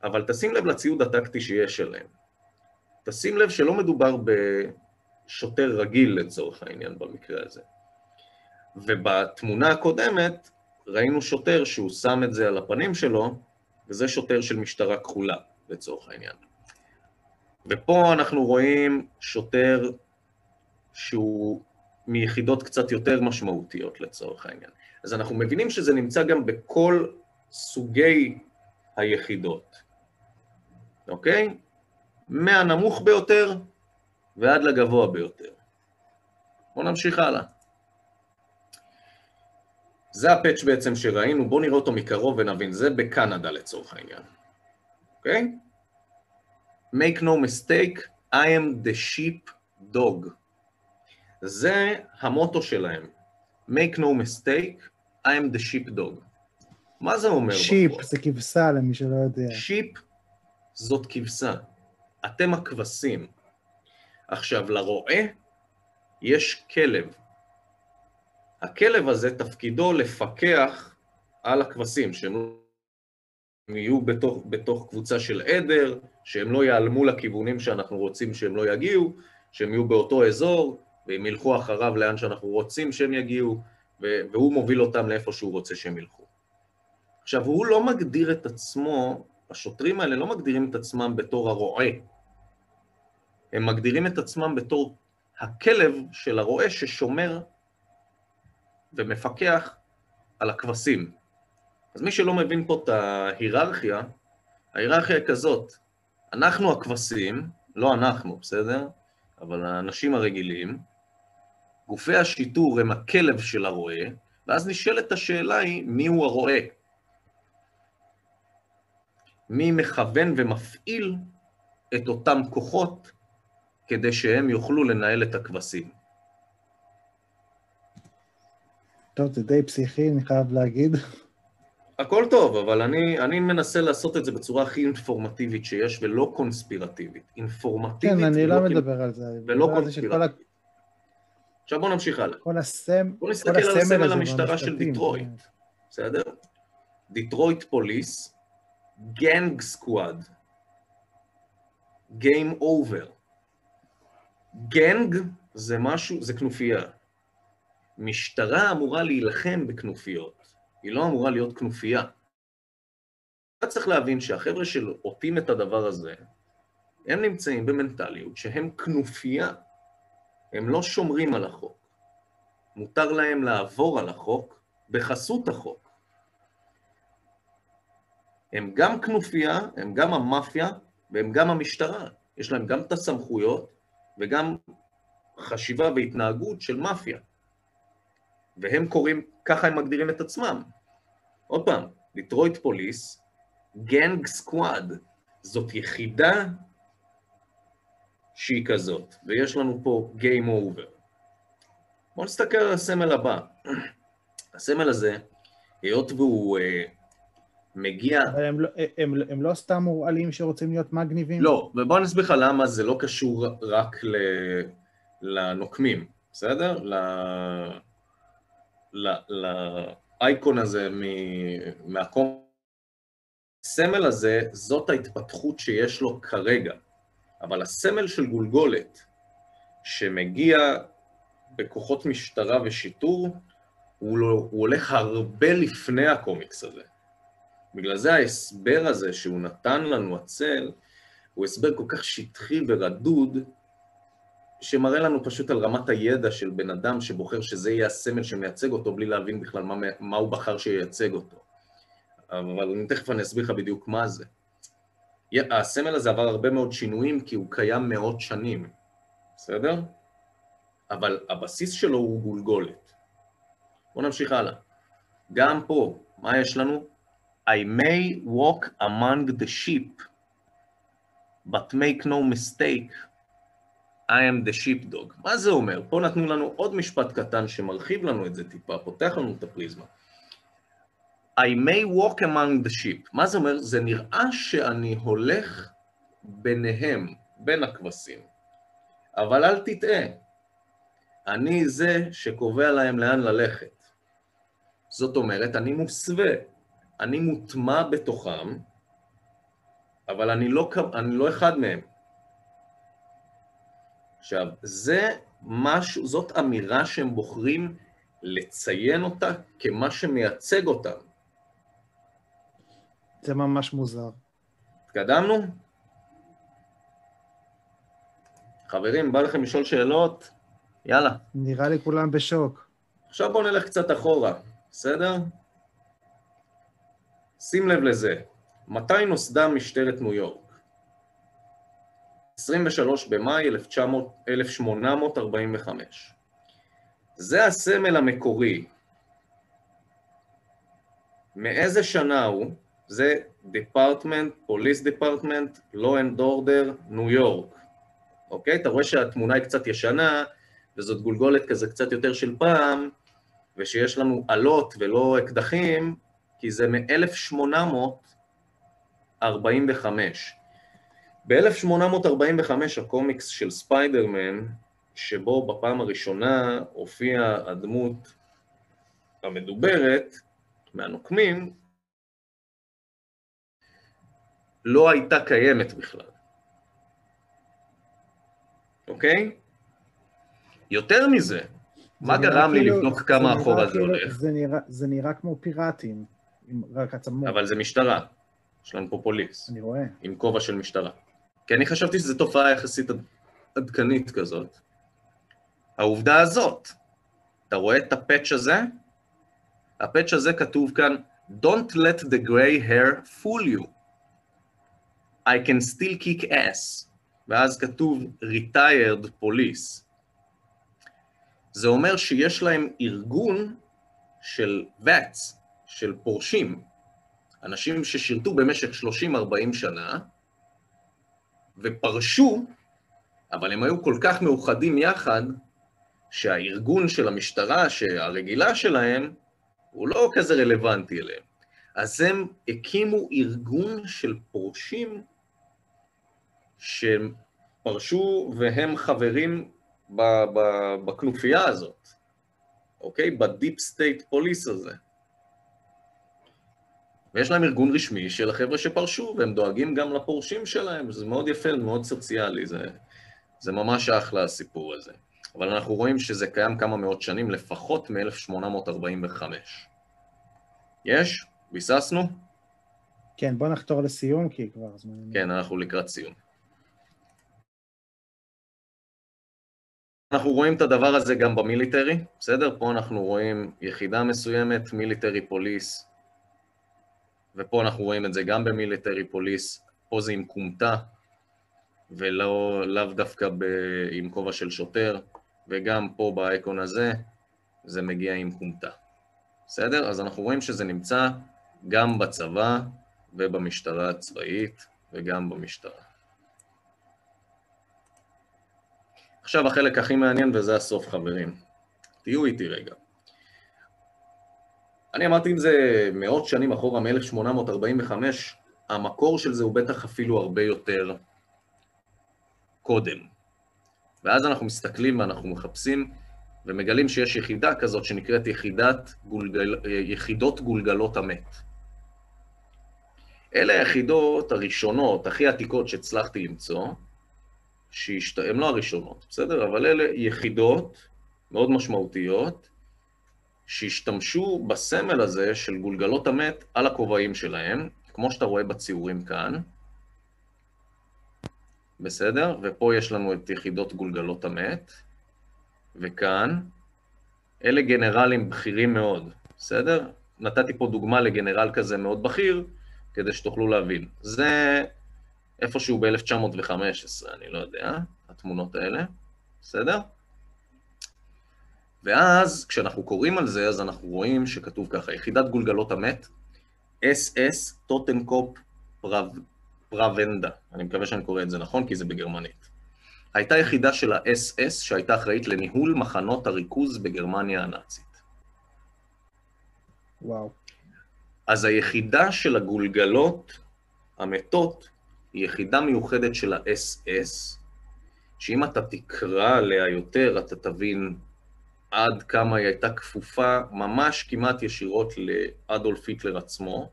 אבל תשים לב לציוד הטקטי שיש עליהם. תשים לב שלא מדובר בשוטר רגיל לצורך העניין במקרה הזה. ובתמונה הקודמת ראינו שוטר שהוא שם את זה על הפנים שלו, וזה שוטר של משטרה כחולה, לצורך העניין. ופה אנחנו רואים שוטר שהוא מיחידות קצת יותר משמעותיות לצורך העניין. אז אנחנו מבינים שזה נמצא גם בכל סוגי היחידות, אוקיי? מהנמוך ביותר ועד לגבוה ביותר. בואו נמשיך הלאה. זה הפאץ' בעצם שראינו, בואו נראה אותו מקרוב ונבין, זה בקנדה לצורך העניין, אוקיי? make no mistake, I am the sheep dog. זה המוטו שלהם. make no mistake, I am the sheep dog. מה זה אומר? שיפ? זה כבשה למי שלא יודע. שיפ זאת כבשה. אתם הכבשים. עכשיו, לרועה יש כלב. הכלב הזה תפקידו לפקח על הכבשים, שהם יהיו בתוך, בתוך קבוצה של עדר, שהם לא ייעלמו לכיוונים שאנחנו רוצים שהם לא יגיעו, שהם יהיו באותו אזור, והם ילכו אחריו לאן שאנחנו רוצים שהם יגיעו, והוא מוביל אותם לאיפה שהוא רוצה שהם ילכו. עכשיו, הוא לא מגדיר את עצמו, השוטרים האלה לא מגדירים את עצמם בתור הרועה, הם מגדירים את עצמם בתור הכלב של הרועה ששומר ומפקח על הכבשים. אז מי שלא מבין פה את ההיררכיה, ההיררכיה היא כזאת, אנחנו הכבשים, לא אנחנו, בסדר? אבל האנשים הרגילים, גופי השיטור הם הכלב של הרועה, ואז נשאלת השאלה היא, מי הוא הרועה? מי מכוון ומפעיל את אותם כוחות כדי שהם יוכלו לנהל את הכבשים? טוב, זה די פסיכי, אני חייב להגיד. הכל טוב, אבל אני, אני מנסה לעשות את זה בצורה הכי אינפורמטיבית שיש, ולא קונספירטיבית. אינפורמטיבית כן, אני לא מדבר על זה. ולא קונספירטיבית. עכשיו בואו נמשיך הלאה. כל הסם... בואו כל נסתכל על הסמל המשטרה של דיטרויט. בסדר? Detroit Police, Gang Squad, Game Over. גנג זה משהו, זה כנופיה. משטרה אמורה להילחם בכנופיות, היא לא אמורה להיות כנופיה. אתה צריך להבין שהחבר'ה שעוטים את הדבר הזה, הם נמצאים במנטליות שהם כנופיה, הם לא שומרים על החוק. מותר להם לעבור על החוק בחסות החוק. הם גם כנופיה, הם גם המאפיה והם גם המשטרה. יש להם גם את הסמכויות וגם חשיבה והתנהגות של מאפיה. והם קוראים, ככה הם מגדירים את עצמם. עוד פעם, Detroit Police, Gang Squad, זאת יחידה שהיא כזאת, ויש לנו פה Game Over. בואו נסתכל על הסמל הבא. הסמל הזה, היות והוא אה, מגיע... אבל הם לא- הם- הם לא סתם מורעלים שרוצים להיות מגניבים? לא, ובואו אני אסביר לך למה זה לא קשור רק ל... לנוקמים, בסדר? ל... ל... לאייקון הזה מ... מהקום... הסמל הזה, זאת ההתפתחות שיש לו כרגע, אבל הסמל של גולגולת, שמגיע בכוחות משטרה ושיטור, הוא, לא, הוא הולך הרבה לפני הקומיקס הזה. בגלל זה ההסבר הזה שהוא נתן לנו, הצל, הוא הסבר כל כך שטחי ורדוד, שמראה לנו פשוט על רמת הידע של בן אדם שבוחר שזה יהיה הסמל שמייצג אותו, בלי להבין בכלל מה, מה הוא בחר שייצג אותו. אבל תכף אני אסביר לך בדיוק מה זה. הסמל הזה עבר הרבה מאוד שינויים כי הוא קיים מאות שנים, בסדר? אבל הבסיס שלו הוא גולגולת. בואו נמשיך הלאה. גם פה, מה יש לנו? I may walk among the sheep, but make no mistake, I am the sheepdog. מה זה אומר? פה נתנו לנו עוד משפט קטן שמרחיב לנו את זה טיפה, פותח לנו את הפריזמה. I may walk among the sheep. מה זה אומר? זה נראה שאני הולך ביניהם, בין הכבשים. אבל אל תטעה, אני זה שקובע להם לאן ללכת. זאת אומרת, אני מוסווה, אני מוטמע בתוכם, אבל אני לא, אני לא אחד מהם. עכשיו, זה משהו, זאת אמירה שהם בוחרים לציין אותה כמה שמייצג אותם. זה ממש מוזר. התקדמנו? חברים, בא לכם לשאול שאלות? יאללה. נראה לי כולם בשוק. עכשיו בואו נלך קצת אחורה, בסדר? שים לב לזה, מתי נוסדה משטרת ניו יורק? 23 במאי 1845. זה הסמל המקורי. מאיזה שנה הוא? זה Department, Police Department, Law and Order, ניו יורק. אוקיי? אתה רואה שהתמונה היא קצת ישנה, וזאת גולגולת כזה קצת יותר של פעם, ושיש לנו אלות ולא אקדחים, כי זה מ-1845. ב-1845 הקומיקס של ספיידרמן, שבו בפעם הראשונה הופיעה הדמות המדוברת מהנוקמים, לא הייתה קיימת בכלל. אוקיי? יותר מזה, מה גרם לי כאילו, לבדוק כמה אחורה זה כאילו, הולך? זה נראה, זה נראה כמו פיראטים, עם רק עצמות. אבל זה משטרה, יש לנו פה פוליס. אני רואה. עם כובע של משטרה. כי אני חשבתי שזו תופעה יחסית עדכנית כזאת. העובדה הזאת, אתה רואה את הפאץ' הזה? הפאץ' הזה כתוב כאן, Don't let the gray hair fool you. I can still kick ass. ואז כתוב retired police. זה אומר שיש להם ארגון של vets, של פורשים, אנשים ששירתו במשך 30-40 שנה, ופרשו, אבל הם היו כל כך מאוחדים יחד, שהארגון של המשטרה, שהרגילה שלהם, הוא לא כזה רלוונטי אליהם. אז הם הקימו ארגון של פורשים שהם פרשו והם חברים בכנופיה הזאת, אוקיי? ב deep state police הזה. ויש להם ארגון רשמי של החבר'ה שפרשו, והם דואגים גם לפורשים שלהם, זה מאוד יפה, מאוד סוציאלי, זה, זה ממש אחלה הסיפור הזה. אבל אנחנו רואים שזה קיים כמה מאות שנים, לפחות מ-1845. יש? ביססנו? כן, בוא נחתור לסיום, כי כבר זמן... כן, אנחנו לקראת סיום. אנחנו רואים את הדבר הזה גם במיליטרי, בסדר? פה אנחנו רואים יחידה מסוימת, מיליטרי פוליס, ופה אנחנו רואים את זה גם במיליטרי פוליס, פה זה עם כומתה, ולאו לא דווקא ב, עם כובע של שוטר, וגם פה באייקון הזה זה מגיע עם כומתה. בסדר? אז אנחנו רואים שזה נמצא גם בצבא ובמשטרה הצבאית וגם במשטרה. עכשיו החלק הכי מעניין וזה הסוף, חברים. תהיו איתי רגע. אני אמרתי אם זה מאות שנים אחורה, מ-1845, המקור של זה הוא בטח אפילו הרבה יותר קודם. ואז אנחנו מסתכלים ואנחנו מחפשים ומגלים שיש יחידה כזאת שנקראת יחידת גולגל, יחידות גולגלות המת. אלה היחידות הראשונות, הכי עתיקות שהצלחתי למצוא, שהשת... הן לא הראשונות, בסדר? אבל אלה יחידות מאוד משמעותיות שהשתמשו בסמל הזה של גולגלות המת על הכובעים שלהם, כמו שאתה רואה בציורים כאן. בסדר? ופה יש לנו את יחידות גולגלות המת, וכאן, אלה גנרלים בכירים מאוד, בסדר? נתתי פה דוגמה לגנרל כזה מאוד בכיר, כדי שתוכלו להבין. זה איפשהו ב-1915, אני לא יודע, התמונות האלה, בסדר? ואז, כשאנחנו קוראים על זה, אז אנחנו רואים שכתוב ככה, יחידת גולגלות המת, SS Totenkopfverbände. אני מקווה שאני קורא את זה נכון, כי זה בגרמנית. הייתה יחידה של ה-SS שהייתה אחראית לניהול מחנות הריכוז בגרמניה הנאצית. וואו. אז היחידה של הגולגלות המתות היא יחידה מיוחדת של ה-SS, שאם אתה תקרא עליה יותר, אתה תבין עד כמה היא הייתה כפופה ממש כמעט ישירות לאדולף היטלר עצמו.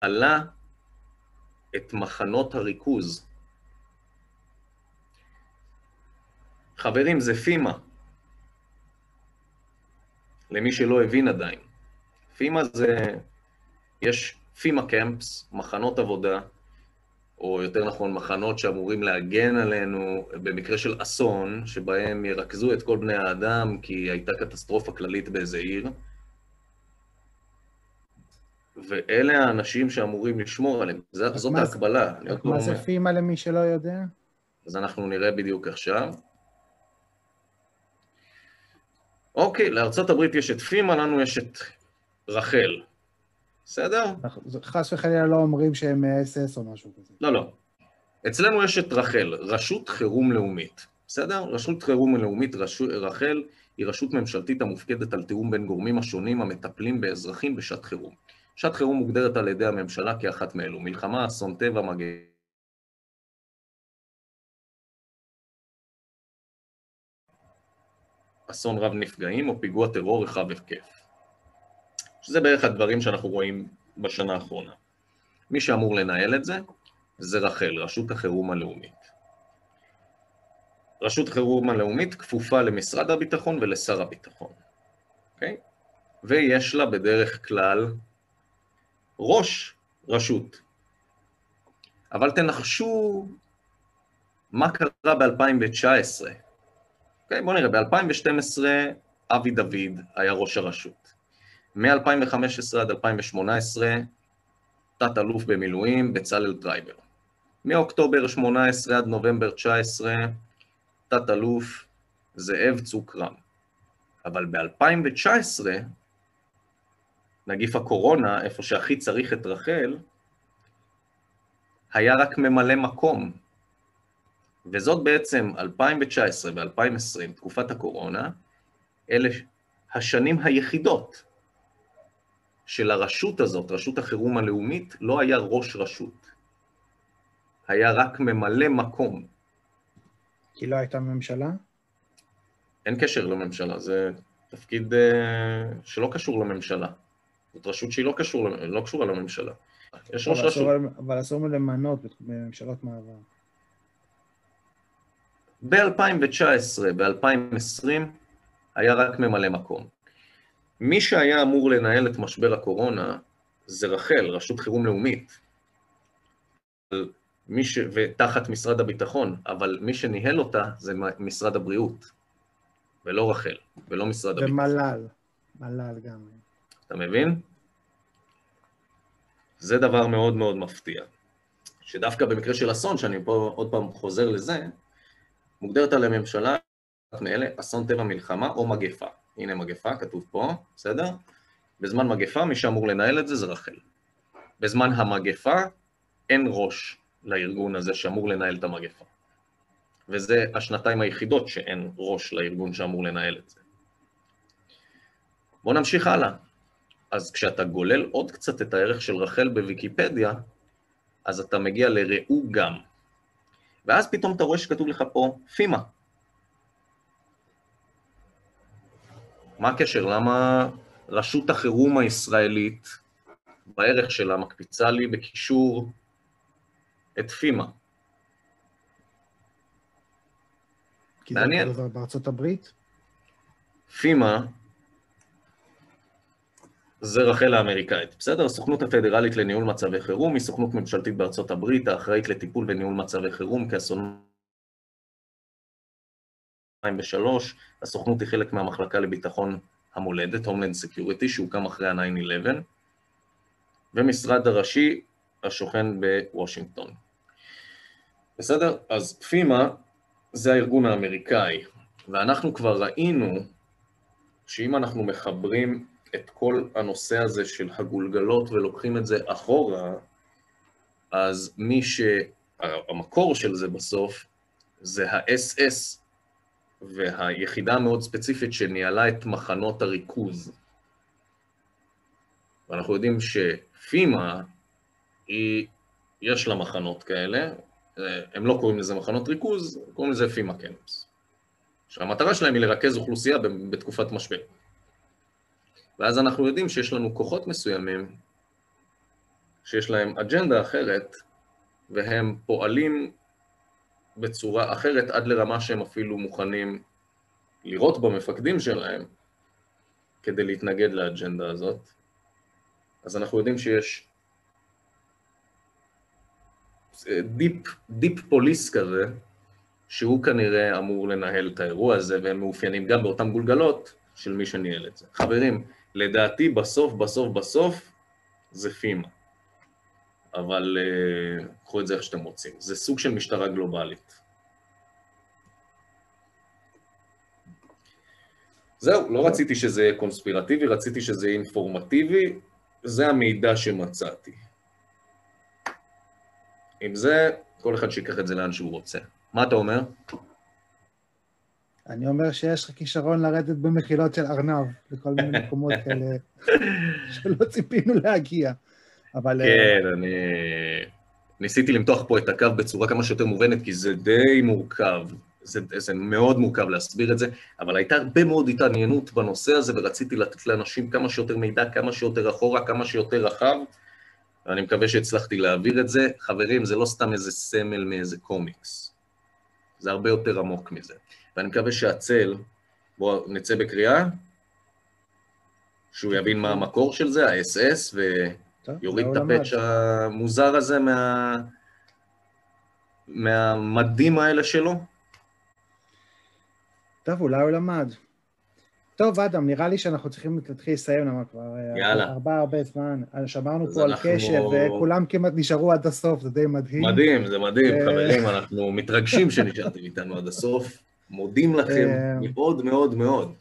עלה את מחנות הריכוז. חברים, זה פימה. למי שלא הבין עדיין. פימה זה, יש פימה קמפס, מחנות עבודה, או יותר נכון, מחנות שאמורים להגן עלינו במקרה של אסון, שבהם ירכזו את כל בני האדם כי הייתה קטסטרופה כללית באיזה עיר. ואלה האנשים שאמורים לשמור עליהם. זאת, זאת מה ההקבלה. מה זה פימה למי שלא יודע? אז אנחנו נראה בדיוק עכשיו. אוקיי, לארה"ב יש את פימה, לנו יש את רחל. בסדר? חס וחלילה לא אומרים שהם אס-אס או משהו כזה. לא, לא. אצלנו יש את רח"ל, רשות חירום לאומית. בסדר? רשות חירום לאומית, רש... רח"ל, היא רשות ממשלתית המופקדת על תיאום בין גורמים השונים המטפלים באזרחים בשעת חירום. שעת חירום מוגדרת על ידי הממשלה כאחת מאלו, מלחמה, אסון טבע, מגן... אסון רב נפגעים או פיגוע טרור רחב היקף. שזה בערך הדברים שאנחנו רואים בשנה האחרונה. מי שאמור לנהל את זה, זה רח"ל, רשות החירום הלאומית. רשות החירום הלאומית כפופה למשרד הביטחון ולשר הביטחון, אוקיי? Okay? ויש לה בדרך כלל ראש רשות. אבל תנחשו מה קרה ב-2019. אוקיי, בואו נראה, ב-2012 אבי דוד היה ראש הרשות. מ-2015 עד 2018, תת-אלוף במילואים, בצלאל טרייבר. מאוקטובר 18 עד נובמבר 19, תת-אלוף זאב צוק-רם. אבל ב-2019, נגיף הקורונה, איפה שהכי צריך את רח"ל, היה רק ממלא מקום. וזאת בעצם 2019 ו-2020, תקופת הקורונה, אלה השנים היחידות של הרשות הזאת, רשות החירום הלאומית, לא היה ראש רשות. היה רק ממלא מקום. כי לא הייתה ממשלה? אין קשר לממשלה, זה תפקיד uh, שלא קשור לממשלה. זאת רשות שהיא לא, קשור, לא קשורה לממשלה. יש ראש רשות. אבל אסור למנות בממשלות מעבר. ב-2019, ב-2020, היה רק ממלא מקום. מי שהיה אמור לנהל את משבר הקורונה זה רח"ל, רשות חירום לאומית, ש... ותחת משרד הביטחון, אבל מי שניהל אותה זה משרד הבריאות, ולא רח"ל, ולא משרד הביטחון. ומל"ל, מל"ל גם. אתה מבין? זה דבר מאוד מאוד מפתיע. שדווקא במקרה של אסון, שאני פה עוד פעם חוזר לזה, מוגדרת על הממשלה מאלה אסון טבע מלחמה או מגפה. הנה מגפה, כתוב פה, בסדר? בזמן מגפה, מי שאמור לנהל את זה זה רח"ל. בזמן המגפה, אין ראש לארגון הזה שאמור לנהל את המגפה. וזה השנתיים היחידות שאין ראש לארגון שאמור לנהל את זה. בואו נמשיך הלאה. אז כשאתה גולל עוד קצת את הערך של רח"ל בוויקיפדיה, אז אתה מגיע לראו גם. ואז פתאום אתה רואה שכתוב לך פה פימה. מה הקשר? למה רשות החירום הישראלית, בערך שלה, מקפיצה לי בקישור את פימה? מעניין. כי זה בארצות הברית? פימה זה רח"ל האמריקאית, בסדר? הסוכנות הפדרלית לניהול מצבי חירום היא סוכנות ממשלתית בארצות הברית האחראית לטיפול וניהול מצבי חירום כאסון 2003. הסוכנות היא חלק מהמחלקה לביטחון המולדת, Homeland Security, שהוקם אחרי ה-9-11, ומשרד הראשי השוכן בוושינגטון. בסדר? אז פימה זה הארגון האמריקאי, ואנחנו כבר ראינו שאם אנחנו מחברים את כל הנושא הזה של הגולגלות ולוקחים את זה אחורה, אז מי ש... המקור של זה בסוף זה ה-SS והיחידה המאוד ספציפית שניהלה את מחנות הריכוז. ואנחנו יודעים שפימה, היא, יש לה מחנות כאלה, הם לא קוראים לזה מחנות ריכוז, קוראים לזה פימה קמפס. שהמטרה שלהם היא לרכז אוכלוסייה בתקופת משבר. ואז אנחנו יודעים שיש לנו כוחות מסוימים שיש להם אג'נדה אחרת, והם פועלים בצורה אחרת עד לרמה שהם אפילו מוכנים לירות במפקדים שלהם כדי להתנגד לאג'נדה הזאת. אז אנחנו יודעים שיש deep, deep police כזה, שהוא כנראה אמור לנהל את האירוע הזה, והם מאופיינים גם באותן גולגלות של מי שניהל את זה. חברים, לדעתי בסוף, בסוף, בסוף זה FEMA. אבל אה, קחו את זה איך שאתם רוצים. זה סוג של משטרה גלובלית. זהו, לא רציתי שזה יהיה קונספירטיבי, רציתי שזה יהיה אינפורמטיבי, זה המידע שמצאתי. עם זה, כל אחד שיקח את זה לאן שהוא רוצה. מה אתה אומר? אני אומר שיש לך כישרון לרדת במחילות של ארנב, בכל מיני מקומות כאלה שלא ציפינו להגיע. אבל... כן, אני ניסיתי למתוח פה את הקו בצורה כמה שיותר מובנת, כי זה די מורכב. זה, זה מאוד מורכב להסביר את זה, אבל הייתה הרבה מאוד התעניינות בנושא הזה, ורציתי לתת לאנשים כמה שיותר מידע, כמה שיותר אחורה, כמה שיותר רחב, ואני מקווה שהצלחתי להעביר את זה. חברים, זה לא סתם איזה סמל מאיזה קומיקס, זה הרבה יותר עמוק מזה. ואני מקווה שהצל, בואו נצא בקריאה, שהוא יבין מה המקור של זה, ה-SS, ויוריד את הפאץ' המוזר הזה מה... מהמדים האלה שלו. טוב, אולי הוא למד. טוב, אדם, נראה לי שאנחנו צריכים להתחיל לסיים למה כבר אה, יאללה. הרבה הרבה זמן. שמרנו פה על אנחנו- קשב, וכולם כמעט נשארו עד הסוף, זה די מדהים. מדהים, זה מדהים, אה. חברים, אנחנו מתרגשים שנשארתם איתנו עד הסוף. מודים לכם אה. מאוד מאוד מאוד.